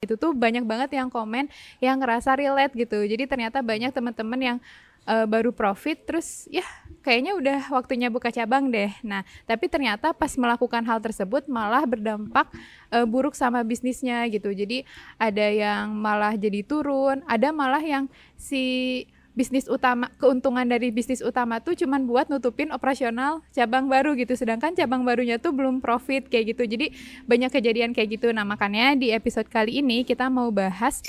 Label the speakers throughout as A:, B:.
A: itu tuh banyak banget yang komen yang ngerasa relate gitu. Jadi ternyata banyak teman-teman yang uh, baru profit terus ya kayaknya udah waktunya buka cabang deh. Nah, tapi ternyata pas melakukan hal tersebut malah berdampak uh, buruk sama bisnisnya gitu. Jadi ada yang malah jadi turun, ada malah yang si bisnis utama keuntungan dari bisnis utama tuh cuman buat nutupin operasional cabang baru gitu. Sedangkan cabang barunya tuh belum profit kayak gitu. Jadi banyak kejadian kayak gitu. Nah makanya di episode kali ini kita mau bahas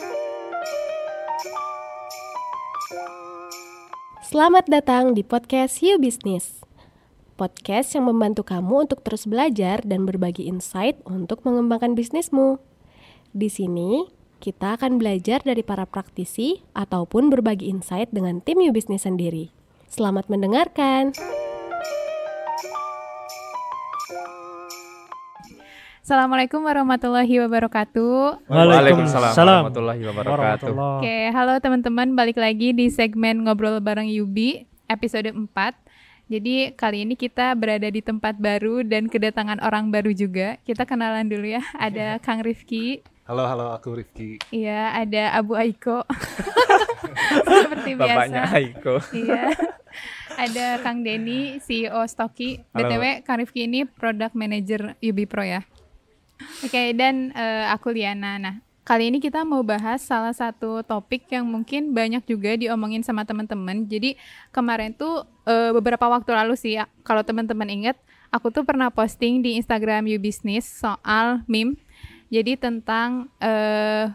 B: Selamat datang di podcast You Business. Podcast yang membantu kamu untuk terus belajar dan berbagi insight untuk mengembangkan bisnismu. Di sini, kita akan belajar dari para praktisi ataupun berbagi insight dengan tim You Business sendiri. Selamat mendengarkan.
A: Assalamualaikum warahmatullahi wabarakatuh.
C: Waalaikumsalam warahmatullahi wabarakatuh.
A: Oke, halo teman-teman, balik lagi di segmen ngobrol bareng Yubi episode 4. Jadi kali ini kita berada di tempat baru dan kedatangan orang baru juga. Kita kenalan dulu ya. Ada Kang Rifki.
C: Halo, halo, aku Rifki.
A: Iya, ada Abu Aiko. Seperti biasa.
C: Bapaknya Aiko.
A: iya. Ada Kang Denny, CEO Stocky. BTW, Kang Rifki ini Product Manager Yubi Pro ya. Oke, okay, dan uh, aku Liana. Nah, kali ini kita mau bahas salah satu topik yang mungkin banyak juga diomongin sama teman-teman. Jadi kemarin tuh uh, beberapa waktu lalu sih, kalau teman-teman ingat, aku tuh pernah posting di Instagram You Business soal meme jadi tentang uh,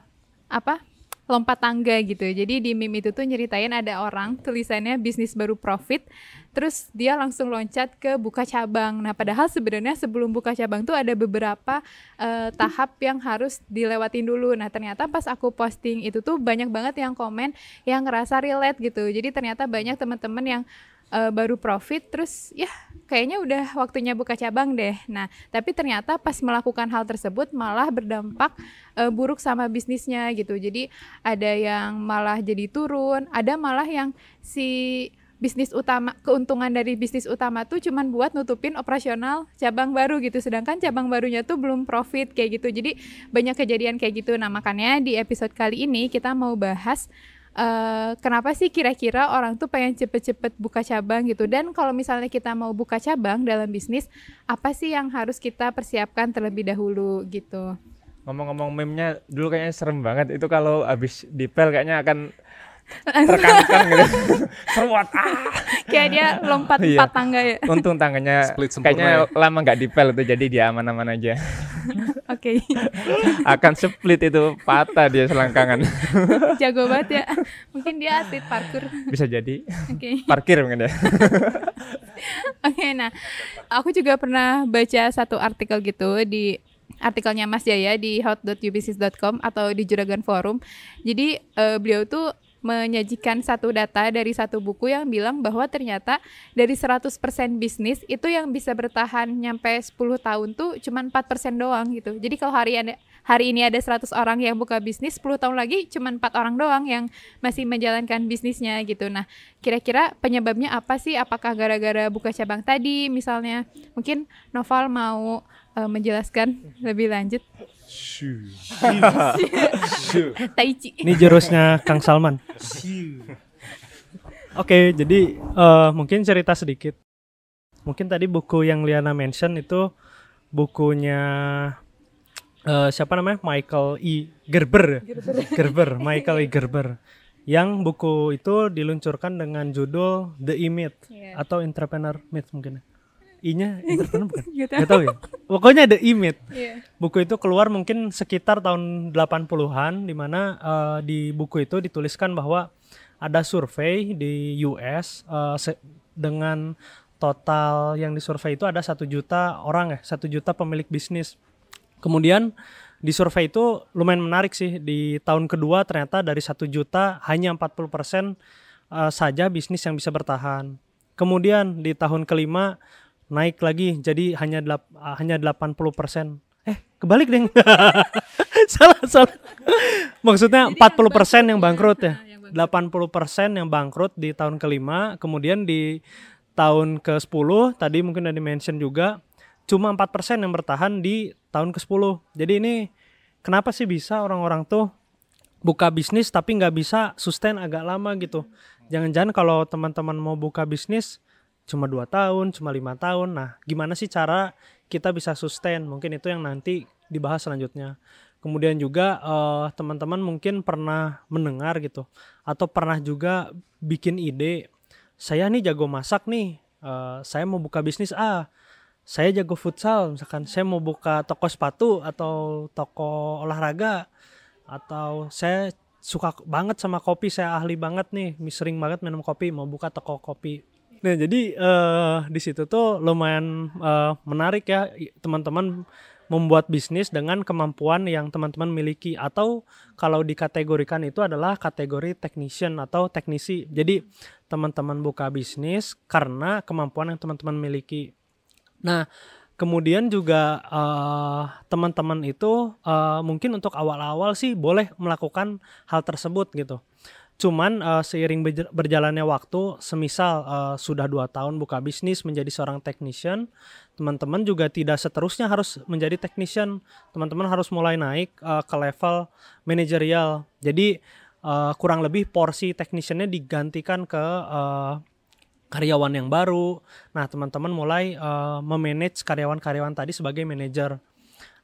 A: apa? lompat tangga gitu. Jadi di meme itu tuh nyeritain ada orang tulisannya bisnis baru profit, terus dia langsung loncat ke buka cabang. Nah, padahal sebenarnya sebelum buka cabang tuh ada beberapa uh, tahap yang harus dilewatin dulu. Nah, ternyata pas aku posting itu tuh banyak banget yang komen yang ngerasa relate gitu. Jadi ternyata banyak teman-teman yang uh, baru profit terus ya kayaknya udah waktunya buka cabang deh. Nah, tapi ternyata pas melakukan hal tersebut malah berdampak uh, buruk sama bisnisnya gitu. Jadi ada yang malah jadi turun, ada malah yang si bisnis utama keuntungan dari bisnis utama tuh cuman buat nutupin operasional cabang baru gitu sedangkan cabang barunya tuh belum profit kayak gitu jadi banyak kejadian kayak gitu nah makanya di episode kali ini kita mau bahas uh, kenapa sih kira-kira orang tuh pengen cepet-cepet buka cabang gitu? Dan kalau misalnya kita mau buka cabang dalam bisnis apa sih yang harus kita persiapkan terlebih dahulu gitu?
C: Ngomong-ngomong meme-nya dulu kayaknya serem banget. Itu kalau habis dipel kayaknya akan terkangkang gitu. Seruat ah
A: kayak dia lompat iya. empat tangga ya
C: untung tangannya kayaknya ya. lama nggak dipel itu jadi dia aman-aman aja
A: oke okay.
C: akan split itu patah dia selangkangan
A: jago banget ya mungkin dia atlet parkur
C: bisa jadi okay. parkir mungkin ya
A: oke okay, nah aku juga pernah baca satu artikel gitu di artikelnya Mas Jaya di hot.ubusiness.com atau di Juragan Forum. Jadi uh, beliau tuh menyajikan satu data dari satu buku yang bilang bahwa ternyata dari 100% bisnis itu yang bisa bertahan nyampe 10 tahun tuh cuma 4% doang gitu. Jadi kalau hari hari ini ada 100 orang yang buka bisnis, 10 tahun lagi cuma 4 orang doang yang masih menjalankan bisnisnya gitu. Nah, kira-kira penyebabnya apa sih? Apakah gara-gara buka cabang tadi misalnya? Mungkin Noval mau uh, menjelaskan lebih lanjut. Taichi.
D: Ini jurusnya Kang Salman. Oke, okay, jadi uh, mungkin cerita sedikit. Mungkin tadi buku yang Liana mention itu bukunya uh, siapa namanya? Michael E. Gerber. Gerber. Gerber, Michael E. Gerber. Yang buku itu diluncurkan dengan judul The E-Myth yeah. atau Entrepreneur Myth mungkin. I-nya entrepreneur bukan? Gak tahu. Gak tahu ya. Pokoknya ada imit. Yeah. Buku itu keluar mungkin sekitar tahun 80-an di mana uh, di buku itu dituliskan bahwa ada survei di US uh, eh, dengan total yang disurvei itu ada satu juta orang ya, satu juta pemilik bisnis. Kemudian di survei itu lumayan menarik sih di tahun kedua ternyata dari satu juta hanya 40% persen uh, saja bisnis yang bisa bertahan. Kemudian di tahun kelima naik lagi jadi hanya delap, uh, hanya 80%. Eh, kebalik deh. salah, salah. Maksudnya jadi 40% yang bangkrut ya. 80% yang bangkrut di tahun kelima, kemudian di tahun ke-10 tadi mungkin udah di-mention juga cuma 4% yang bertahan di tahun ke-10. Jadi ini kenapa sih bisa orang-orang tuh buka bisnis tapi nggak bisa sustain agak lama gitu. Jangan-jangan kalau teman-teman mau buka bisnis cuma dua tahun, cuma lima tahun. Nah, gimana sih cara kita bisa sustain? Mungkin itu yang nanti dibahas selanjutnya. Kemudian juga eh, teman-teman mungkin pernah mendengar gitu atau pernah juga bikin ide. Saya nih jago masak nih. eh, saya mau buka bisnis A. Saya jago futsal, misalkan saya mau buka toko sepatu atau toko olahraga atau saya suka banget sama kopi, saya ahli banget nih, sering banget minum kopi, mau buka toko kopi. Nah, jadi eh di situ tuh lumayan eh, menarik ya teman-teman membuat bisnis dengan kemampuan yang teman-teman miliki atau kalau dikategorikan itu adalah kategori technician atau teknisi. Jadi teman-teman buka bisnis karena kemampuan yang teman-teman miliki. Nah, kemudian juga eh, teman-teman itu eh, mungkin untuk awal-awal sih boleh melakukan hal tersebut gitu. Cuman eh, seiring berja- berjalannya waktu, semisal eh, sudah dua tahun buka bisnis menjadi seorang technician, teman-teman juga tidak seterusnya harus menjadi technician. Teman-teman harus mulai naik eh, ke level manajerial. Jadi eh, kurang lebih porsi techniciannya digantikan ke eh, karyawan yang baru. Nah, teman-teman mulai eh, memanage karyawan-karyawan tadi sebagai manajer.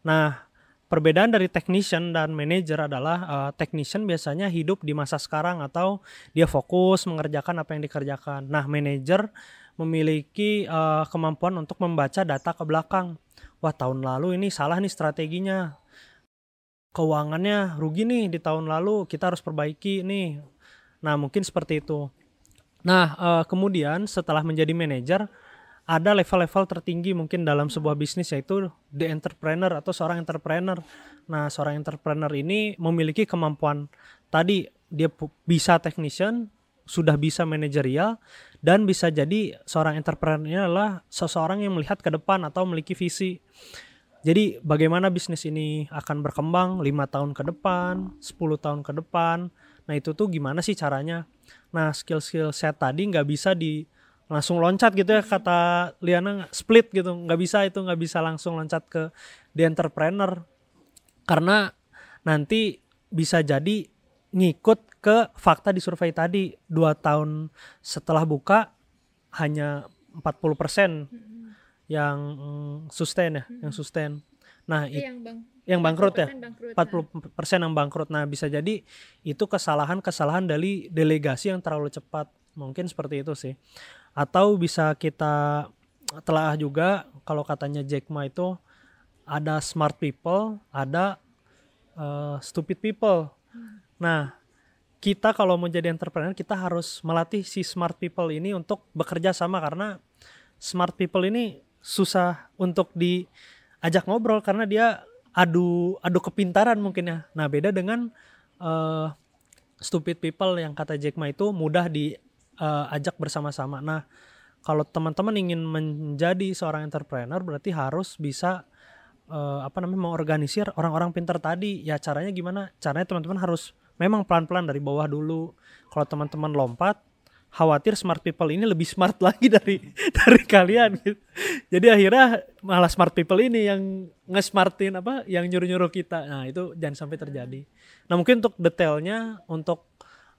D: Nah, perbedaan dari technician dan manager adalah eh, technician biasanya hidup di masa sekarang atau dia fokus mengerjakan apa yang dikerjakan. Nah, manager memiliki eh, kemampuan untuk membaca data ke belakang. Wah, tahun lalu ini salah nih strateginya. Keuangannya rugi nih di tahun lalu, kita harus perbaiki nih. Nah, mungkin seperti itu. Nah, eh, kemudian setelah menjadi manajer, ada level-level tertinggi mungkin dalam sebuah bisnis yaitu the entrepreneur atau seorang entrepreneur. Nah, seorang entrepreneur ini memiliki kemampuan tadi dia bisa technician, sudah bisa manajerial dan bisa jadi seorang entrepreneur ini adalah seseorang yang melihat ke depan atau memiliki visi. Jadi bagaimana bisnis ini akan berkembang lima tahun ke depan, 10 tahun ke depan. Nah itu tuh gimana sih caranya? Nah skill-skill set tadi nggak bisa di langsung loncat gitu ya kata Liana split gitu. Nggak bisa itu nggak bisa langsung loncat ke di entrepreneur. Karena nanti bisa jadi ngikut ke fakta di survei tadi. Dua tahun setelah buka hanya 40% yang sustain ya yang sustain nah it-
A: yang bang
D: yang bangkrut ya
A: bangkrut.
D: 40% yang bangkrut. Nah, bisa jadi itu kesalahan-kesalahan dari delegasi yang terlalu cepat. Mungkin seperti itu sih. Atau bisa kita telah juga kalau katanya Jack Ma itu ada smart people, ada eh, stupid people. Nah, kita kalau mau jadi entrepreneur kita harus melatih si smart people ini untuk bekerja sama karena smart people ini susah untuk diajak ngobrol karena dia adu adu kepintaran mungkin ya. Nah, beda dengan eh, stupid people yang kata Jack Ma itu mudah diajak bersama-sama. Nah, kalau teman-teman ingin menjadi seorang entrepreneur berarti harus bisa eh, apa namanya mengorganisir orang-orang pintar tadi. Ya caranya gimana? Caranya teman-teman harus memang pelan-pelan dari bawah dulu. Kalau teman-teman lompat khawatir smart people ini lebih smart lagi dari dari kalian gitu. Jadi akhirnya malah smart people ini yang nge-smartin apa yang nyuruh-nyuruh kita. Nah, itu jangan sampai terjadi. Nah, mungkin untuk detailnya untuk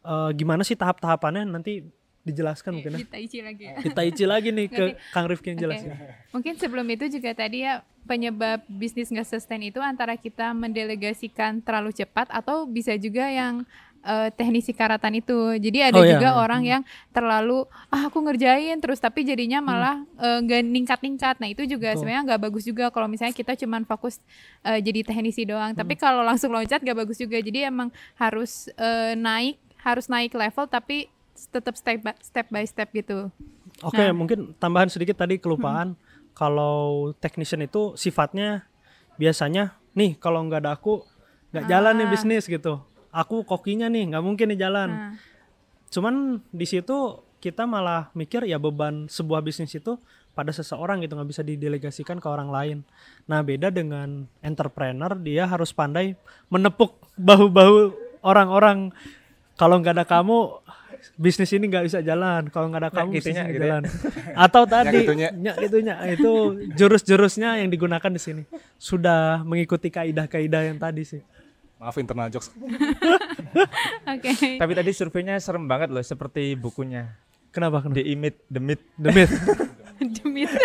D: eh, gimana sih tahap-tahapannya nanti dijelaskan mungkin ya.
A: Kita isi lagi ya.
D: Kita ici lagi nih ke Kang Rifki yang
A: Oke.
D: jelasin.
A: Mungkin sebelum itu juga tadi ya penyebab bisnis nggak sustain itu antara kita mendelegasikan terlalu cepat atau bisa juga yang eh, teknisi karatan itu. Jadi ada
D: Oh, iya.
A: juga orang yang terlalu ah aku ngerjain terus tapi jadinya malah eh, nggak ningkat-ningkat. Nah itu juga sebenarnya nggak bagus juga kalau misalnya kita cuman fokus eh, jadi teknisi doang. Tapi kalau langsung loncat nggak bagus juga. Jadi emang harus eh, naik harus naik level tapi tetap step by step by step gitu.
D: Oke,
A: Nah.
D: mungkin tambahan sedikit tadi kelupaan. Kalau technician itu sifatnya biasanya nih kalau nggak ada aku nggak jalan nih
A: Ah.
D: bisnis gitu. Aku kokinya nih nggak mungkin nih jalan.
A: Nah,
D: Cuman di situ kita malah mikir ya beban sebuah bisnis itu pada seseorang gitu nggak bisa didelegasikan ke orang lain. Nah beda dengan entrepreneur dia harus pandai menepuk bahu-bahu orang-orang. Kalau nggak ada kamu bisnis ini nggak bisa jalan kalau nggak ada kamu bisnis
C: gitunya,
D: ini
C: gitu ya.
D: jalan atau tadi
E: gitunya.
D: ya, gitunya itu jurus-jurusnya yang digunakan di sini sudah mengikuti kaidah-kaidah yang tadi sih
E: Maaf internal jokes.
A: Oke.
C: Tapi tadi surveinya serem banget loh seperti bukunya.
D: kenapa kenapa
C: The Imit, The Myth.
D: The Myth.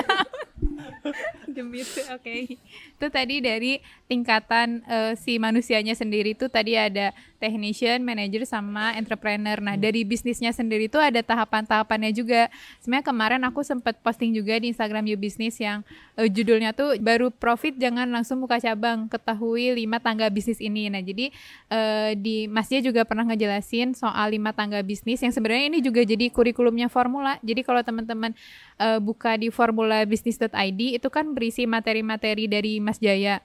A: Demit. Oke. Itu tadi dari tingkatan eh, si manusianya sendiri itu tadi ada technician, manager sama entrepreneur. Nah, dari bisnisnya sendiri itu ada tahapan-tahapannya juga. Sebenarnya kemarin aku sempat posting juga di Instagram You Business yang eh, judulnya tuh baru profit jangan langsung buka cabang, ketahui lima tangga bisnis ini. Nah, jadi eh, di Mas Dia juga pernah ngejelasin soal lima tangga bisnis yang sebenarnya ini juga jadi kurikulumnya formula. Jadi kalau teman-teman eh, buka di formulabisnis.id itu kan berisi materi-materi dari Mas Jaya.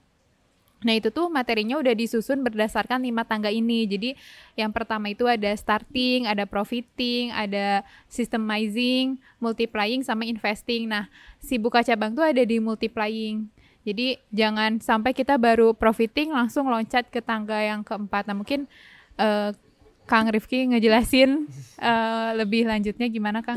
A: Nah itu tuh materinya udah disusun berdasarkan lima tangga ini. Jadi yang pertama itu ada starting, ada profiting, ada systemizing, multiplying, sama investing. Nah si buka cabang tuh ada di multiplying. Jadi jangan sampai kita baru profiting langsung loncat ke tangga yang keempat. Nah mungkin eh, Kang Rifki ngejelasin eh, lebih lanjutnya gimana Kang?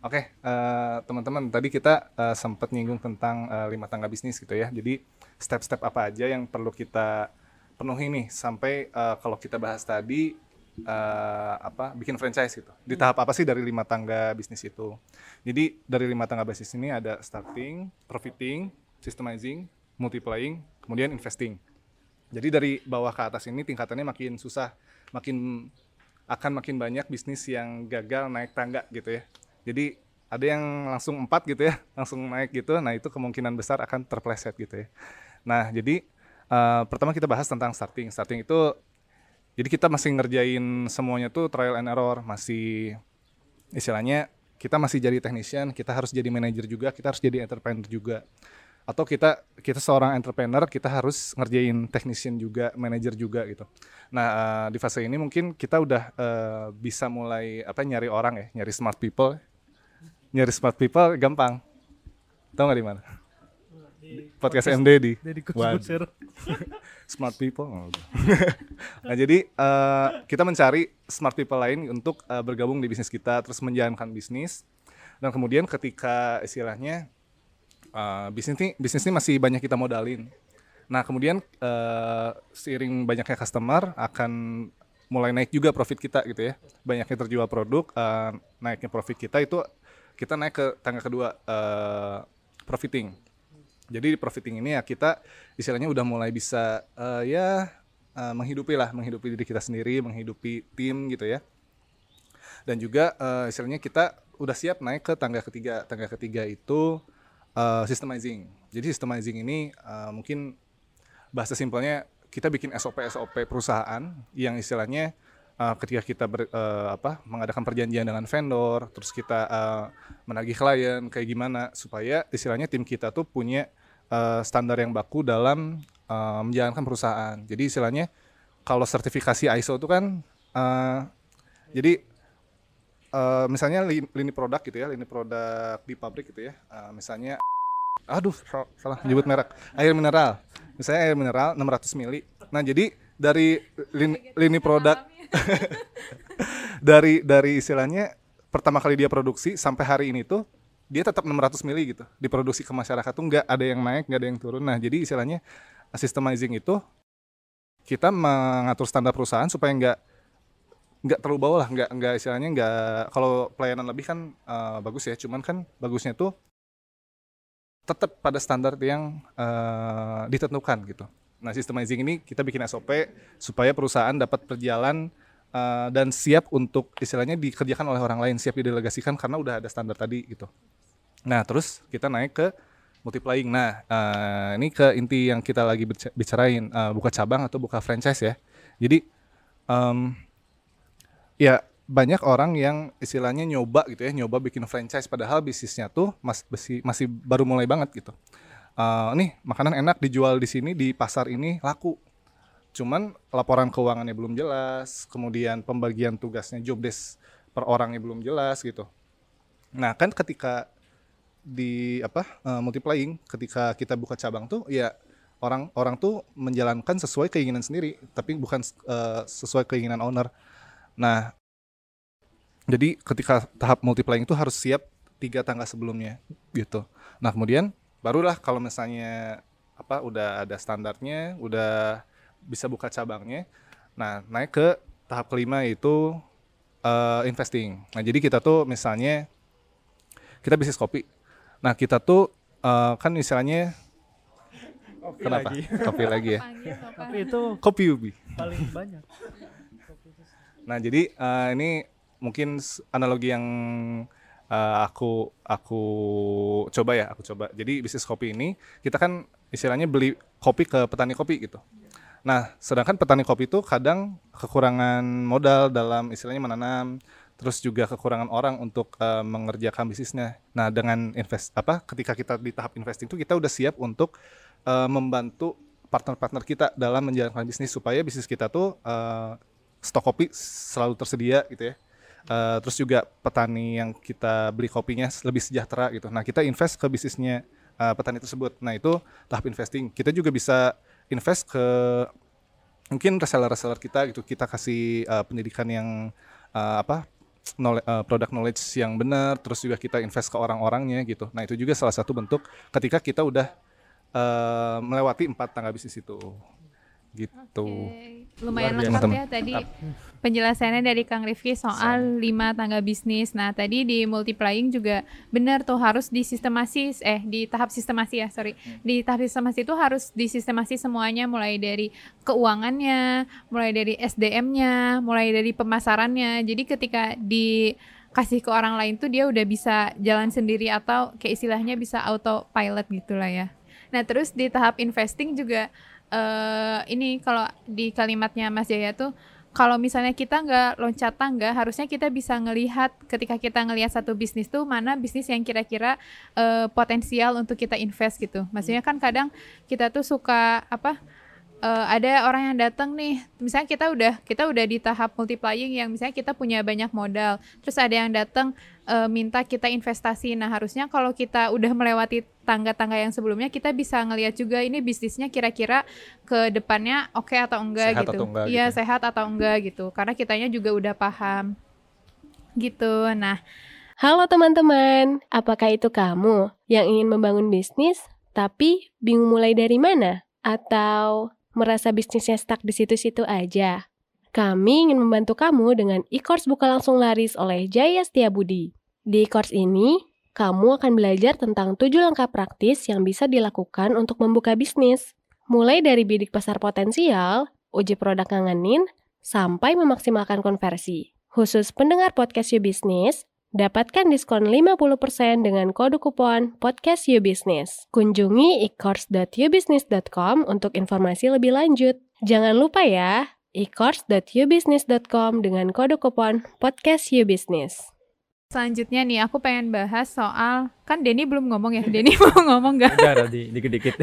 E: Oke, eh, teman-teman, tadi kita eh, sempat nyinggung tentang eh, lima tangga bisnis gitu ya. Jadi step-step apa aja yang perlu kita penuhi nih sampai eh, kalau kita bahas tadi eh, apa bikin franchise gitu. Di tahap apa sih dari lima tangga bisnis itu? Jadi dari lima tangga bisnis ini ada starting, profiting, systemizing, multiplying, kemudian investing. Jadi dari bawah ke atas ini tingkatannya makin susah, makin akan makin banyak bisnis yang gagal naik tangga gitu ya. Jadi ada yang langsung empat gitu ya, langsung naik gitu. Nah itu kemungkinan besar akan terpleset gitu ya. Nah jadi eh, pertama kita bahas tentang starting. Starting itu jadi kita masih ngerjain semuanya tuh trial and error, masih istilahnya kita masih jadi technician, kita harus jadi manajer juga, kita harus jadi entrepreneur juga. Atau kita kita seorang entrepreneur, kita harus ngerjain technician juga, manajer juga gitu. Nah, eh, di fase ini mungkin kita udah eh, bisa mulai apa nyari orang ya, nyari smart people. Nyari smart people gampang. Tahu nggak di mana? Podcast MD di
D: kusir
E: smart people. Oh, udah. nah, jadi eh, kita mencari smart people lain untuk eh, bergabung di bisnis kita, terus menjalankan bisnis. Dan kemudian ketika istilahnya eh, bisnis ini bisnis ini masih banyak kita modalin. Nah, kemudian eh, seiring banyaknya customer akan mulai naik juga profit kita gitu ya. Banyaknya terjual produk, eh, naiknya profit kita itu kita naik ke tangga kedua eh, profiting. Jadi di profiting ini ya kita istilahnya udah mulai bisa eh, ya eh, menghidupi lah, menghidupi diri kita sendiri, menghidupi tim gitu ya. Dan juga eh, istilahnya kita udah siap naik ke tangga ketiga. Tangga ketiga itu eh, systemizing. Jadi systemizing ini eh, mungkin bahasa simpelnya kita bikin SOP SOP perusahaan yang istilahnya eh, ketika kita ber- eh, apa mengadakan perjanjian dengan vendor, terus kita eh, menagih klien kayak gimana supaya istilahnya tim kita tuh punya eh, standar yang baku dalam eh, menjalankan perusahaan. Jadi istilahnya kalau sertifikasi ISO itu kan eh, jadi eh, misalnya li- lini produk gitu ya, lini produk di pabrik gitu ya. eh, misalnya aduh sal- salah nyebut merek air mineral misalnya air mineral 600 mili nah jadi dari lini, lini produk. dari dari istilahnya pertama kali dia produksi sampai hari ini tuh dia tetap 600 mili gitu. Diproduksi ke masyarakat tuh nggak ada yang naik nggak ada yang turun. Nah jadi istilahnya systemizing itu kita mengatur standar perusahaan supaya nggak nggak terlalu bawah lah. Nggak nggak istilahnya nggak kalau pelayanan lebih kan eh, bagus ya. Cuman kan bagusnya tuh tetap pada standar yang eh, ditentukan gitu. Nah, systemizing ini kita bikin SOP supaya perusahaan dapat berjalan eh, dan siap untuk istilahnya dikerjakan oleh orang lain, siap didelegasikan karena udah ada standar tadi gitu. Nah, terus kita naik ke multiplying. Nah, eh, ini ke inti yang kita lagi bica- bicarain, eh, buka cabang atau buka franchise ya. Jadi em, ya banyak orang yang istilahnya nyoba gitu ya, nyoba bikin franchise padahal bisnisnya tuh mas, masih masih baru mulai banget gitu. Eh, nih makanan enak dijual di sini di pasar ini laku. Cuman laporan keuangannya belum jelas, kemudian pembagian tugasnya job desk per orangnya belum jelas gitu. Nah, kan ketika di apa eh, multiplying ketika kita buka cabang tuh ya orang orang tuh menjalankan sesuai keinginan sendiri, tapi bukan eh, sesuai keinginan owner. Nah, Jadi ketika tahap multiplying itu harus siap tiga tangga sebelumnya gitu. Nah kemudian barulah kalau misalnya apa udah ada standarnya, udah bisa buka cabangnya. Nah naik ke tahap kelima itu uh, investing. Nah jadi kita tuh misalnya kita bisnis kopi. Nah kita tuh uh, kan istilahnya
D: Kopi
E: kenapa?
D: lagi.
E: Kopi lagi ya.
D: Tapi itu
E: Kopi ubi.
D: paling banyak.
E: Nah, jadi eh, ini mungkin analogi yang eh, aku aku coba ya, aku coba. Jadi bisnis kopi ini kita kan istilahnya beli kopi ke petani kopi gitu. Nah, sedangkan petani kopi itu kadang kekurangan modal dalam istilahnya menanam, terus juga kekurangan orang untuk eh, mengerjakan bisnisnya. Nah, dengan invest apa ketika kita di tahap investing itu kita udah siap untuk eh, membantu partner-partner kita dalam menjalankan bisnis supaya bisnis kita tuh eh, stok kopi selalu tersedia gitu ya. Eh, terus juga petani yang kita beli kopinya lebih sejahtera gitu. Nah, kita invest ke bisnisnya eh, petani tersebut. Nah, itu tahap investing. Kita juga bisa invest ke mungkin reseller-reseller kita gitu. Kita kasih eh, pendidikan yang eh, apa? knowle- eh, product knowledge yang benar, terus juga kita invest ke orang-orangnya gitu. Nah, itu juga salah satu bentuk ketika kita udah eh, melewati empat tangga bisnis itu. Gitu.
A: Oke, Lumayan lengkap ya tadi penjelasannya dari Kang Rifki soal lima tangga bisnis. Nah tadi di multiplying juga benar tuh harus disistemasi eh di tahap sistemasi ya sorry di tahap sistemasi itu harus disistemasi semuanya mulai dari keuangannya, mulai dari SDM-nya, mulai dari pemasarannya. Jadi ketika dikasih ke orang lain tuh dia udah bisa jalan sendiri atau kayak istilahnya bisa autopilot gitulah ya. Nah terus di tahap investing juga eh ini kalau di kalimatnya Mas Jaya tuh kalau misalnya kita nggak loncat tangga, harusnya kita bisa ngelihat ketika kita ngelihat satu bisnis tuh mana bisnis yang kira-kira eh, potensial untuk kita invest gitu. Maksudnya kan kadang kita tuh suka apa? eh, ada orang yang datang nih, misalnya kita udah kita udah di tahap multiplying yang misalnya kita punya banyak modal, terus ada yang datang eh, minta kita investasi. Nah harusnya kalau kita udah melewati tangga-tangga yang sebelumnya, kita bisa ngelihat juga ini bisnisnya kira-kira ke depannya oke atau enggak
E: Sehat
A: gitu.
E: atau enggak
A: Iya
E: gitu.
A: sehat atau enggak gitu. Karena kitanya juga udah paham gitu. Nah
B: Halo teman-teman, apakah itu kamu yang ingin membangun bisnis tapi bingung mulai dari mana? Atau merasa bisnisnya stuck di situ-situ aja? Kami ingin membantu kamu dengan e-course buka langsung laris oleh Jaya Setiabudi. Di e-course ini, kamu akan belajar tentang tujuh langkah praktis yang bisa dilakukan untuk membuka bisnis. Mulai dari bidik pasar potensial, uji produk ngangenin, sampai memaksimalkan konversi. Khusus pendengar podcast You Business, Dapatkan diskon 50% dengan kode kupon Podcast You Business. Kunjungi e-course.youbusiness.com untuk informasi lebih lanjut. Jangan lupa ya, e-course.youbusiness.com dengan kode kupon Podcast You Business.
A: Selanjutnya nih aku pengen bahas soal kan Denny belum ngomong ya. Denny mau ngomong nggak?
C: Udah tadi dikit-dikit.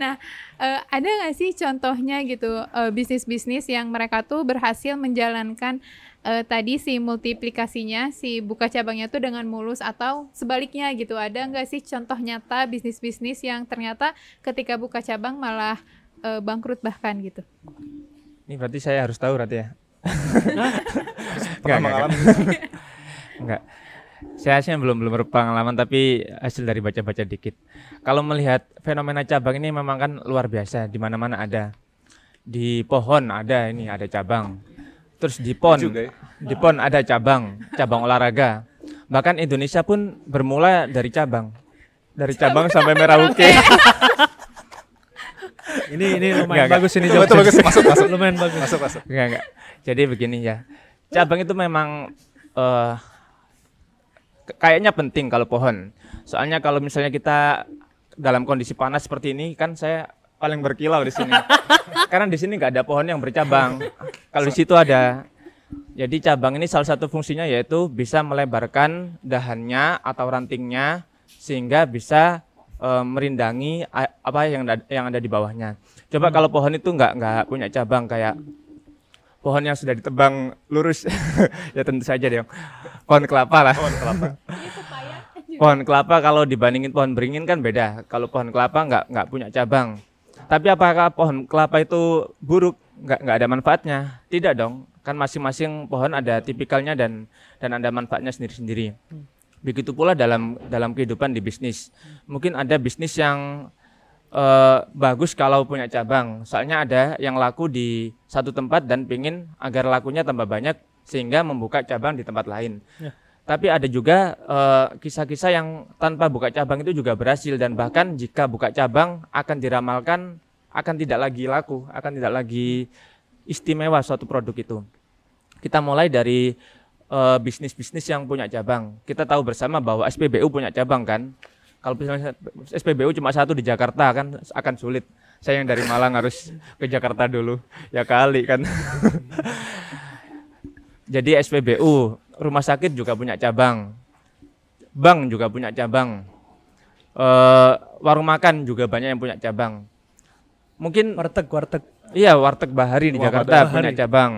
A: nah, eh, ada nggak sih contohnya gitu eh, bisnis-bisnis yang mereka tuh berhasil menjalankan eh, tadi si multiplikasinya, si buka cabangnya tuh dengan mulus atau sebaliknya gitu? Ada nggak sih contoh nyata bisnis-bisnis yang ternyata ketika buka cabang malah eh, bangkrut bahkan gitu?
C: Ini berarti saya harus tahu berarti ya.
E: Pernah
C: Enggak,
E: mengalami
C: Enggak. Saya sih belum belum berpengalaman tapi hasil dari baca-baca dikit. Kalau melihat fenomena cabang ini memang kan luar biasa, di mana-mana ada. Di pohon ada ini ada cabang. Terus di pon
E: ya.
C: di pon ada cabang, cabang olahraga. Bahkan Indonesia pun bermula dari cabang. Dari cabang sampai Merauke.
D: Ini ini lumayan
C: Enggak, enggak.
D: bagus ini
E: Itu
D: jawab.
E: bagus, masuk, masuk.
D: lumayan bagus.
E: Masuk, masuk.
C: Enggak, enggak. Jadi begini ya. Cabang itu memang eh ke- kayaknya penting kalau pohon. Soalnya kalau misalnya kita dalam kondisi panas seperti ini kan saya paling berkilau di sini. Karena di sini nggak ada pohon yang bercabang. Kalau di situ ada. Jadi cabang ini salah satu fungsinya yaitu bisa melebarkan dahannya atau rantingnya sehingga bisa eh, merindangi a- apa yang ada, yang ada di bawahnya. Coba kalau pohon itu nggak nggak punya cabang kayak pohon yang sudah ditebang lurus ya tentu saja dong pohon kelapa lah. Pohon kelapa. Pohon kelapa kalau dibandingin pohon beringin kan beda. Kalau pohon kelapa nggak nggak punya cabang. Tapi apakah pohon kelapa itu buruk? Nggak nggak ada manfaatnya? Tidak dong. Kan masing-masing pohon ada tipikalnya dan dan ada manfaatnya sendiri-sendiri. Begitu pula dalam dalam kehidupan di bisnis. Mungkin ada bisnis yang eh, bagus kalau punya cabang. Soalnya ada yang laku di satu tempat dan pingin agar lakunya tambah banyak sehingga membuka cabang di tempat lain.
D: Ya.
C: Tapi ada juga eh, kisah-kisah yang tanpa buka cabang itu juga berhasil dan bahkan jika buka cabang akan diramalkan akan tidak lagi laku, akan tidak lagi istimewa suatu produk itu. Kita mulai dari eh, bisnis-bisnis yang punya cabang. Kita tahu bersama bahwa SPBU punya cabang kan. Kalau misalnya SPBU cuma satu di Jakarta kan akan sulit. Saya yang dari Malang harus ke Jakarta dulu. Ya kali kan. Jadi SPBU, rumah sakit juga punya cabang. Bank juga punya cabang. Eh, warung makan juga banyak yang punya cabang. Mungkin
D: Warteg, warteg.
C: Iya, Warteg Bahari di
E: Wah,
C: Jakarta
D: Bahari.
C: punya cabang.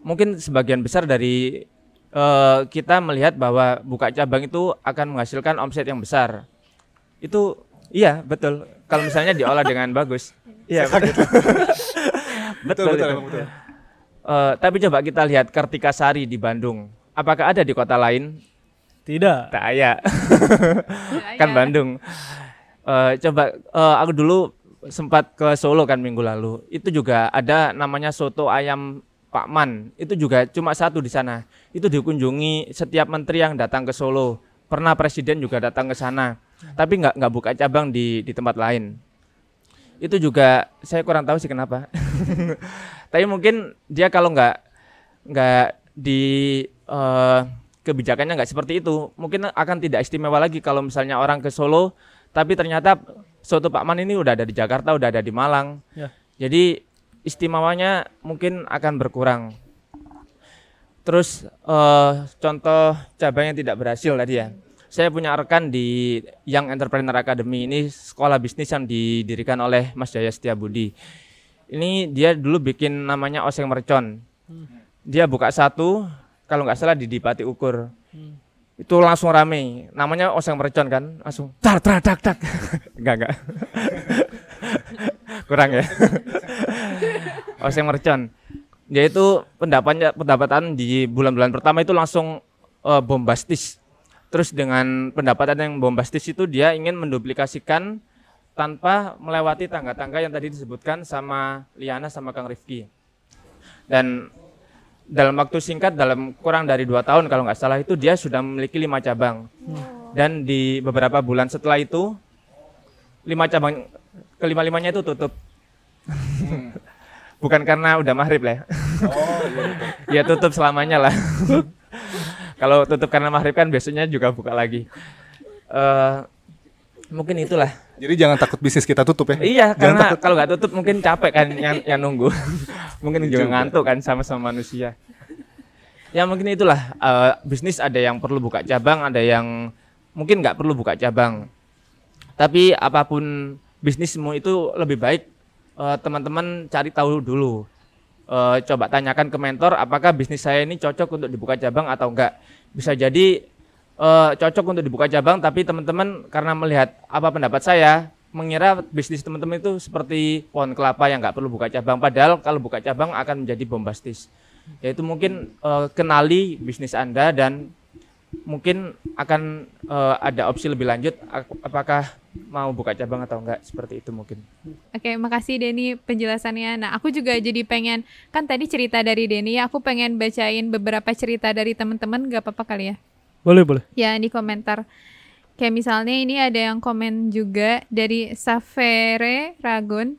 C: Mungkin sebagian besar dari eh, kita melihat bahwa buka cabang itu akan menghasilkan omset yang besar. Itu iya, betul. Kalau misalnya diolah dengan bagus. Iya, betul.
E: Betul, betul,
C: itu.
E: emang betul.
C: Eh, tapi coba kita lihat Kartika Sari di Bandung. Apakah ada di kota lain?
D: Tidak.
C: Tak ada. kan Bandung. Eh, coba eh, aku dulu sempat ke Solo kan minggu lalu. Itu juga ada namanya soto ayam Pak Man. Itu juga cuma satu di sana. Itu dikunjungi setiap menteri yang datang ke Solo. Pernah presiden juga datang ke sana. Tapi nggak nggak buka cabang di di tempat lain. Itu juga saya kurang tahu sih kenapa. Tapi mungkin dia kalau nggak nggak di eh, kebijakannya nggak seperti itu, mungkin akan tidak istimewa lagi kalau misalnya orang ke Solo, tapi ternyata soto Pak Man ini udah ada di Jakarta, udah ada di Malang.
D: Ya.
C: Jadi istimewanya mungkin akan berkurang. Terus eh, contoh cabang yang tidak berhasil tadi ya. Saya punya rekan di Young Entrepreneur Academy ini sekolah bisnis yang didirikan oleh Mas Jaya Setiabudi. Ini dia dulu bikin namanya oseng mercon. Dia buka satu, kalau nggak salah di Dipati Ukur. Itu langsung rame. Namanya oseng mercon kan, langsung tar tar tak tak. enggak enggak. Kurang ya. oseng mercon. Dia itu pendapatnya pendapatan di bulan-bulan pertama itu langsung eh, bombastis. Terus dengan pendapatan yang bombastis itu dia ingin menduplikasikan tanpa melewati tangga-tangga yang tadi disebutkan sama Liana sama Kang Rifki. Dan dalam waktu singkat, dalam kurang dari dua tahun kalau nggak salah itu dia sudah memiliki lima cabang. Dan di beberapa bulan setelah itu lima cabang kelima limanya itu tutup. Bukan karena udah maghrib lah. ya. ya tutup selamanya lah. kalau tutup karena maghrib kan biasanya juga buka lagi. Eh mungkin itulah.
E: Jadi jangan takut bisnis kita tutup ya.
C: Iya,
E: Jangan
C: karena
E: takut.
C: kalau nggak tutup mungkin capek kan yang, yang nunggu. mungkin juga
E: Juga.
C: ngantuk kan sama-sama manusia. Ya mungkin itulah eh, bisnis ada yang perlu buka cabang, ada yang mungkin nggak perlu buka cabang. Tapi apa pun bisnismu itu lebih baik eh, teman-teman cari tahu dulu. Eh, coba tanyakan ke mentor apakah bisnis saya ini cocok untuk dibuka cabang atau enggak. Bisa jadi eh, cocok untuk dibuka cabang tapi teman-teman karena melihat apa pendapat saya mengira bisnis teman-teman itu seperti pohon kelapa yang nggak perlu buka cabang padahal kalau buka cabang akan menjadi bombastis yaitu mungkin eh, kenali bisnis anda dan mungkin akan eh, ada opsi lebih lanjut ap- apakah mau buka cabang atau enggak seperti itu mungkin
A: Oke, makasih Denny penjelasannya. Nah, aku juga jadi pengen kan tadi cerita dari Denny, aku pengen bacain beberapa cerita dari teman-teman, gak apa-apa kali ya?
D: Boleh, boleh.
A: Ya di komentar. Kayak misalnya ini ada yang komen juga dari Safere Ragun.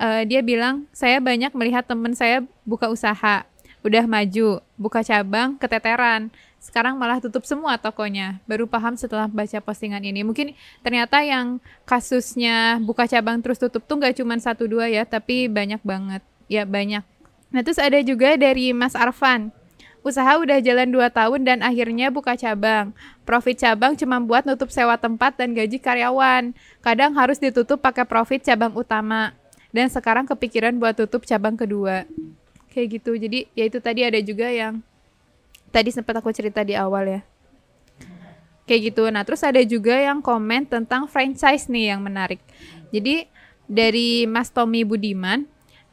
A: Eh, dia bilang saya banyak melihat teman saya buka usaha, udah maju, buka cabang, keteteran. Sekarang malah tutup semua tokonya. Baru paham setelah baca postingan ini. Mungkin ternyata yang kasusnya buka cabang terus tutup tuh nggak cuma satu dua ya, tapi banyak banget. Ya banyak. Nah terus ada juga dari Mas Arfan. Usaha udah jalan 2 tahun dan akhirnya buka cabang. Profit cabang cuma buat nutup sewa tempat dan gaji karyawan. Kadang harus ditutup pakai profit cabang utama. Dan sekarang kepikiran buat tutup cabang kedua. Kayak gitu. Jadi ya itu tadi ada juga yang tadi sempat aku cerita di awal ya. Kayak gitu. Nah, terus ada juga yang komen tentang franchise nih yang menarik. Jadi dari Mas Tommy Budiman,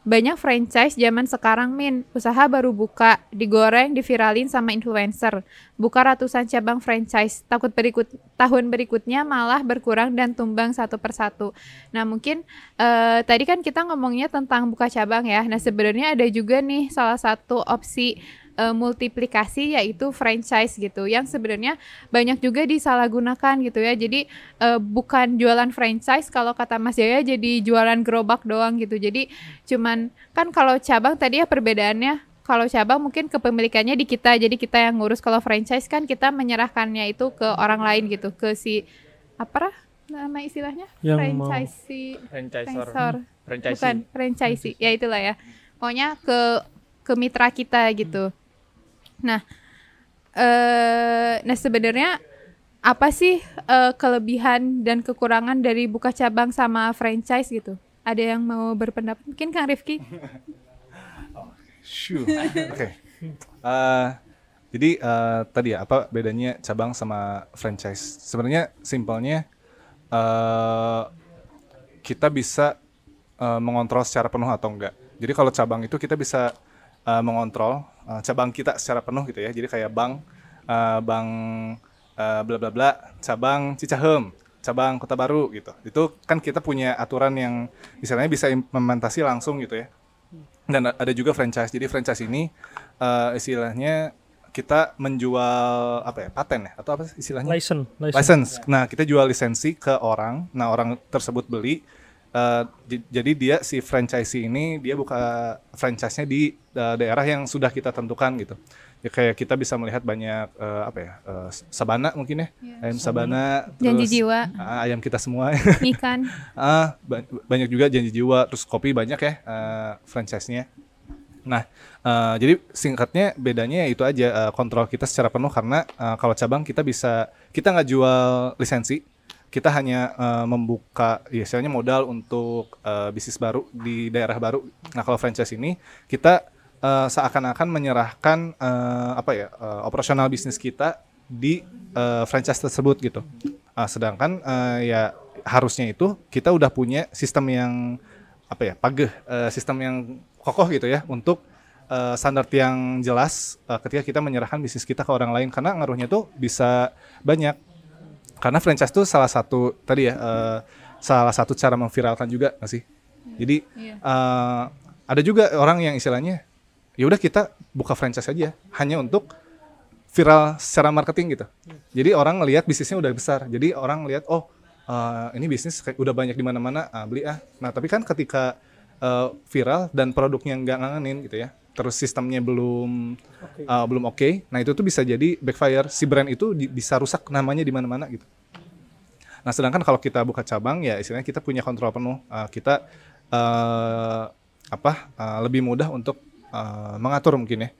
A: banyak franchise zaman sekarang min. Usaha baru buka digoreng diviralin sama influencer. Buka ratusan cabang franchise. Takut berikut tahun berikutnya malah berkurang dan tumbang satu persatu. Nah mungkin eh, tadi kan kita ngomongnya tentang buka cabang ya. Nah sebenarnya ada juga nih salah satu opsi eh, multiplikasi yaitu franchise gitu yang sebenarnya banyak juga disalahgunakan gitu ya. Jadi eh, bukan jualan franchise kalau kata Mas Jaya jadi jualan gerobak doang gitu. Jadi cuman kan kalau cabang tadi ya perbedaannya kalau cabang mungkin kepemilikannya di kita jadi kita yang ngurus. Kalau franchise kan kita menyerahkannya itu ke orang lain gitu ke si apa nama istilahnya?
D: Yang
A: franchise
C: Franchisor.
A: Franchisor.
C: Franchisee.
A: bukan franchise ya itulah ya. Pokoknya ke ke mitra kita gitu nah eh nah sebenarnya apa sih eh, kelebihan dan kekurangan dari buka cabang sama franchise gitu ada yang mau berpendapat mungkin Kang Rifki
E: Sure. Oke. Eh, jadi eh, tadi ya apa bedanya cabang sama franchise? Sebenarnya simpelnya eh kita bisa eh, mengontrol secara penuh atau enggak. Jadi kalau cabang itu kita bisa eh, mengontrol eh, cabang kita secara penuh gitu ya. Jadi kayak bank eh, bank eh, bla bla bla cabang Cicahem, cabang Kota Baru gitu. Itu kan kita punya aturan yang misalnya bisa implementasi langsung gitu ya dan ada juga franchise. Jadi franchise ini eh, istilahnya kita menjual apa ya paten ya atau apa istilahnya
D: License, license.
E: license. Nah kita jual lisensi ke orang. Nah orang tersebut beli. Eh, jadi dia si franchisee ini dia buka franchise-nya di eh, daerah yang sudah kita tentukan gitu. Ya kayak kita bisa melihat banyak eh, apa ya eh, sabana mungkin ya ayam sabana.
A: janji
E: terus,
A: jiwa
E: ah, ayam kita semua.
A: ikan
E: ba- banyak juga janji jiwa, terus kopi banyak ya eh, franchise-nya. Nah, eh, jadi singkatnya bedanya itu aja eh, kontrol kita secara penuh karena eh, kalau cabang kita bisa kita nggak jual lisensi, kita hanya eh, membuka ya istilahnya modal untuk eh, bisnis baru di daerah baru. Nah, kalau franchise ini kita eh, seakan-akan menyerahkan eh, apa ya eh, operasional bisnis kita di eh, franchise tersebut gitu. Ah, sedangkan eh, ya harusnya itu kita udah punya sistem yang apa ya pageh eh, sistem yang kokoh gitu ya untuk eh, standar yang jelas eh, ketika kita menyerahkan bisnis kita ke orang lain karena ngaruhnya tuh bisa banyak karena franchise tuh salah satu tadi ya eh, salah satu cara memviralkan juga nggak sih jadi eh, ada juga orang yang istilahnya ya udah kita buka franchise aja hanya untuk viral secara marketing gitu. Jadi orang ngelihat bisnisnya udah besar. Jadi orang ngelihat oh eh, ini bisnis kayak udah banyak di mana-mana, ah, beli ah. Nah tapi kan ketika eh, viral dan produknya nggak ngangenin gitu ya, terus sistemnya belum eh, belum oke, nah itu tuh bisa jadi backfire. Si brand itu di- bisa rusak namanya di mana-mana gitu. Nah, sedangkan kalau kita buka cabang ya istilahnya kita punya kontrol penuh. Uh, kita eh apa uh, lebih mudah untuk uh, mengatur mungkin ya.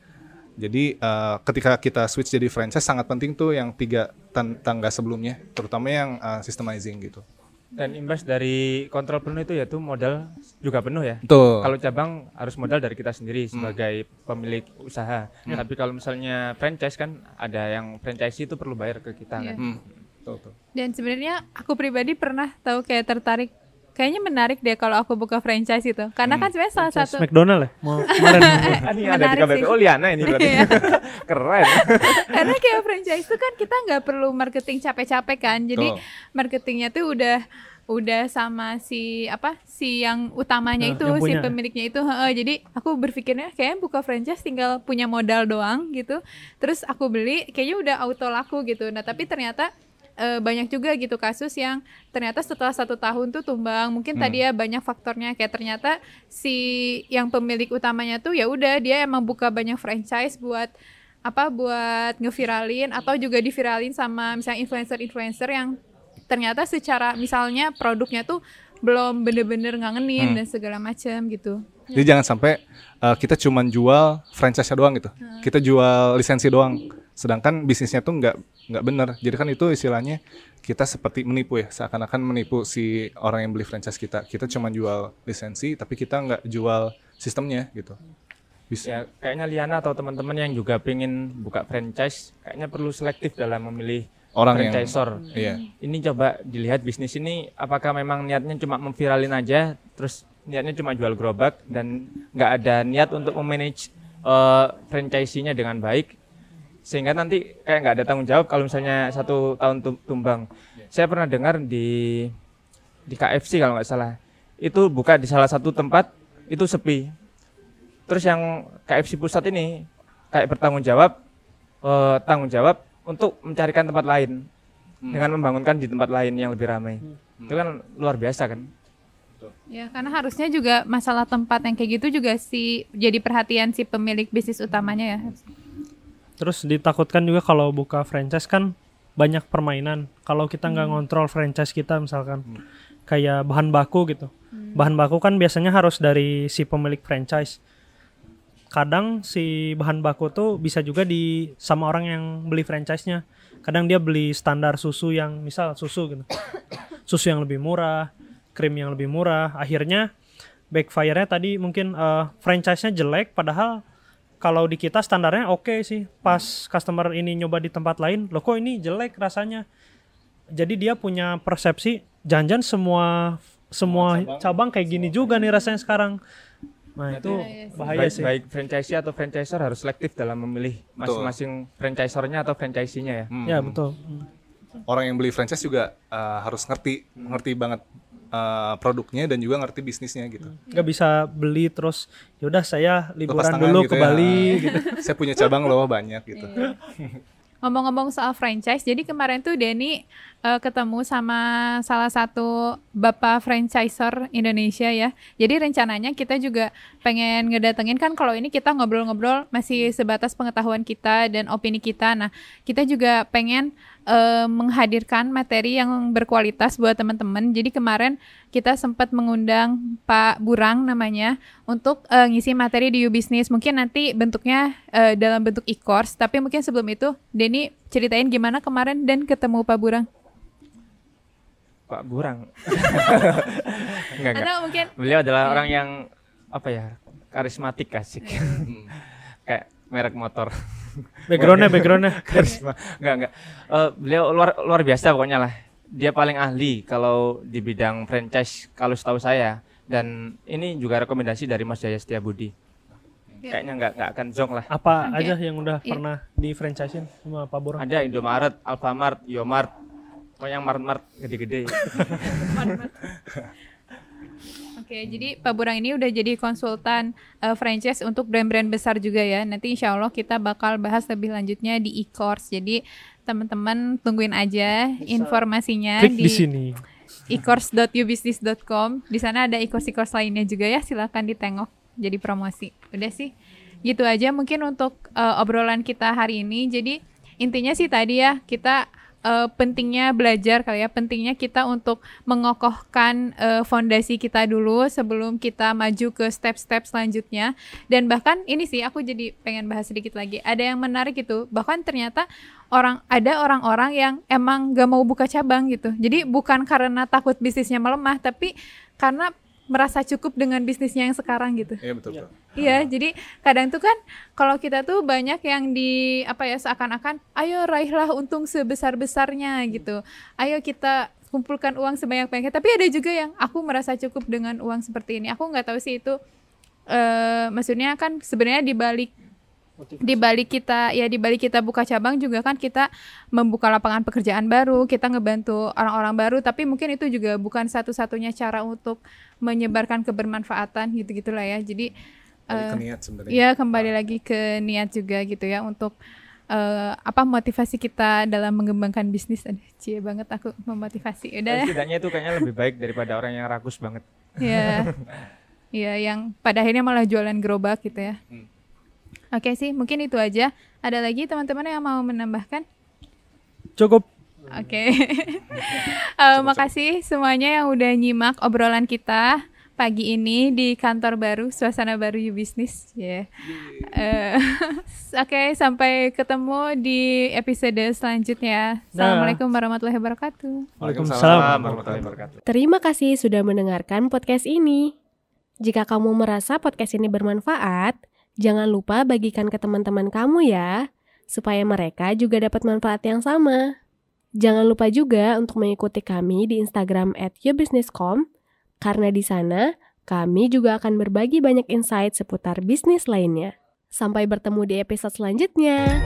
E: Jadi uh, ketika kita switch jadi franchise sangat penting tuh yang tiga tan- tangga sebelumnya, terutama yang uh, systemizing gitu.
C: Dan imbas dari kontrol penuh itu yaitu modal juga penuh ya.
E: Betul.
C: Kalau cabang harus modal dari kita sendiri sebagai pemilik usaha. Tapi kalau misalnya franchise kan ada yang franchise itu perlu bayar ke kita
A: Iya.
C: kan.
E: Hmm, betul, betul.
A: Dan sebenarnya aku pribadi pernah tahu kayak tertarik kayaknya menarik deh kalau aku buka franchise itu. Karena kan sebenarnya salah
D: Franchise
A: satu
D: McDonald ya? Mau kemarin.
C: Ah, ini ada di
A: Menarik
C: KBP.
A: sih.
C: Oh Liana ini berarti.
A: Iya.
C: Keren.
A: karena kayak franchise itu kan kita nggak perlu marketing capek-capek kan. Jadi
E: Betul.
A: marketingnya tuh udah udah sama si apa si yang utamanya
D: Nah,
A: itu
D: yang
A: si pemiliknya itu heeh. jadi aku berpikirnya kayaknya buka franchise tinggal punya modal doang gitu terus aku beli kayaknya udah auto laku gitu nah tapi ternyata eh, banyak juga gitu kasus yang ternyata setelah satu tahun tuh tumbang mungkin tadi ya banyak faktornya kayak ternyata si yang pemilik utamanya tuh ya udah dia emang buka banyak franchise buat apa buat ngeviralin atau juga diviralin sama misalnya influencer-influencer yang ternyata secara misalnya produknya tuh belum bener-bener ngangenin dan segala macam gitu.
E: Jadi jangan sampai uh, kita cuman jual franchise doang gitu. Kita jual lisensi doang. Sedangkan bisnisnya tuh nggak nggak bener. Jadi kan itu istilahnya kita seperti menipu ya. Seakan-akan menipu si orang yang beli franchise kita. Kita cuma jual lisensi, tapi kita nggak jual sistemnya gitu. Bisa.
C: Ya, kayaknya Liana atau teman-teman yang juga pengen buka franchise kayaknya perlu selektif dalam memilih
E: Orang yang
C: franchisor.
E: Iya.
C: Ini coba dilihat bisnis ini apakah memang niatnya cuma memviralin aja terus niatnya cuma jual gerobak dan nggak ada niat untuk memanage uh, franchise-nya dengan baik sehingga nanti kayak nggak ada tanggung jawab kalau misalnya satu tahun tum- tumbang. Saya pernah dengar di di KFC kalau nggak salah itu buka di salah satu tempat itu sepi. Terus yang KFC pusat ini kayak bertanggung jawab eh, tanggung jawab untuk mencarikan tempat lain dengan membangunkan di tempat lain yang lebih ramai. Itu kan luar biasa kan?
A: Ya, karena harusnya juga masalah tempat yang kayak gitu juga sih jadi perhatian si pemilik bisnis utamanya ya.
D: Terus ditakutkan juga kalau buka franchise kan banyak permainan. Kalau kita nggak ngontrol franchise kita misalkan kayak bahan baku gitu. Bahan baku kan biasanya harus dari si pemilik franchise. Kadang si bahan baku tuh bisa juga di sama orang yang beli franchise-nya. Kadang dia beli standar susu yang misal susu gitu. susu yang lebih murah, krim yang lebih murah. Akhirnya backfire-nya tadi mungkin eh, franchise-nya jelek padahal kalau di kita standarnya oke sih. Pas customer ini nyoba di tempat lain loh kok ini jelek rasanya? Jadi dia punya persepsi jangan semua semua cabang. kayak gini juga nih rasanya sekarang. Nah itu bahaya
C: baik,
D: sih.
C: baik. Franchise atau franchiser harus selektif dalam memilih masing-masing franchisernya atau franchisee-nya ya.
E: Hmm.
D: ya betul. Hmm.
E: Orang yang beli franchise juga uh, harus ngerti, ngerti banget uh, produknya dan juga ngerti bisnisnya gitu.
D: nggak bisa beli terus yaudah saya liburan dulu
E: gitu
D: ke
E: ya.
D: Bali gitu
E: Saya punya cabang loh banyak gitu.
A: Ngomong-ngomong soal franchise, jadi kemarin tuh Denny eh, ketemu sama salah satu bapak franchisor Indonesia ya. Jadi rencananya kita juga pengen ngedatengin kan kalau ini kita ngobrol-ngobrol masih sebatas pengetahuan kita dan opini kita. Nah, kita juga pengen eh, menghadirkan materi yang berkualitas buat teman-teman. Jadi kemarin kita sempat mengundang Pak Burang namanya untuk eh, ngisi materi di U-Business. Mungkin nanti bentuknya eh, dalam bentuk e-course, tapi mungkin sebelum itu Denny ceritain gimana kemarin dan ketemu Pak Burang.
C: Pak Burang. enggak, enggak.
A: Atau mungkin
C: Beliau adalah
A: Iya.
C: orang yang apa ya? karismatik asik. Kayak merek motor.
D: Backgroundnya backgroundnya
C: Karisma. Enggak, enggak. Eh, beliau luar luar biasa pokoknya lah. Dia paling ahli kalau di bidang franchise kalau setahu saya dan ini juga rekomendasi dari Mas Jaya Setiabudi.
A: Iya.
C: Kayaknya nggak nggak akan zong lah.
D: apa
A: Oke.
D: aja yang udah
A: Iya.
D: pernah di franchisein sama Pak Burang
C: Ada Indomaret, Alfamart, Yomart, pokoknya yang mart-mart gede-gede.
A: Oke, jadi Pak Burang ini udah jadi konsultan eh, franchise untuk brand-brand besar juga ya. Nanti insya Allah kita bakal bahas lebih lanjutnya di e-course. Jadi teman-teman tungguin aja informasinya
D: klik
A: di,
D: di sini
A: e-course.ubusiness.com. Di sana ada e-course e-course lainnya juga ya. Silakan ditengok jadi promosi. Udah sih. Gitu aja mungkin untuk eh, obrolan kita hari ini. Jadi intinya sih tadi ya kita eh, pentingnya belajar kali ya, pentingnya kita untuk mengokohkan eh, fondasi kita dulu sebelum kita maju ke step-step selanjutnya. Dan bahkan ini sih aku jadi pengen bahas sedikit lagi. Ada yang menarik itu, bahkan ternyata orang ada orang-orang yang emang gak mau buka cabang gitu. Jadi bukan karena takut bisnisnya melemah, tapi karena merasa cukup dengan bisnisnya yang sekarang gitu.
E: Iya betul. betul.
A: Iya, jadi kadang tuh kan kalau kita tuh banyak yang di apa ya seakan-akan ayo raihlah untung sebesar-besarnya gitu. Ayo kita kumpulkan uang sebanyak-banyaknya. Tapi ada juga yang aku merasa cukup dengan uang seperti ini. Aku nggak tahu sih itu eh maksudnya kan sebenarnya di balik di balik kita ya di balik kita buka cabang juga kan kita membuka lapangan pekerjaan baru, kita ngebantu orang-orang baru, tapi mungkin itu juga bukan satu-satunya cara untuk menyebarkan kebermanfaatan gitu-gitulah ya. Jadi eh,
E: ke niat sebenarnya.
A: Iya kembali lagi ke niat juga gitu ya untuk eh, apa motivasi kita dalam mengembangkan bisnis. Aduh, cie banget aku memotivasi. Udah
C: Dan
A: ya.
C: setidaknya itu kayaknya lebih baik daripada orang yang rakus banget.
A: Iya. Iya yang pada akhirnya malah jualan gerobak gitu ya.
E: Hmm.
A: Oke sih, mungkin itu aja. Ada lagi teman-teman yang mau menambahkan?
D: cukup
A: Oke. Eh, makasih semuanya yang udah nyimak obrolan kita pagi ini di kantor baru, suasana baru You Business. Ya. Eh, Oke, sampai ketemu di episode selanjutnya. Assalamualaikum warahmatullahi wabarakatuh.
D: Waalaikumsalam.
C: warahmatullahi wabarakatuh.
B: Terima kasih sudah mendengarkan podcast ini. Jika kamu merasa podcast ini bermanfaat, jangan lupa bagikan ke teman-teman kamu ya, supaya mereka juga dapat manfaat yang sama. Jangan lupa juga untuk mengikuti kami di Instagram at yourbusinesscom, karena di sana Kami juga akan berbagi banyak insight seputar bisnis lainnya. Sampai bertemu di episode selanjutnya.